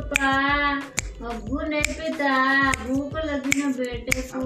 पापा अब्बू ने पिता भूख लगी ना बेटे को।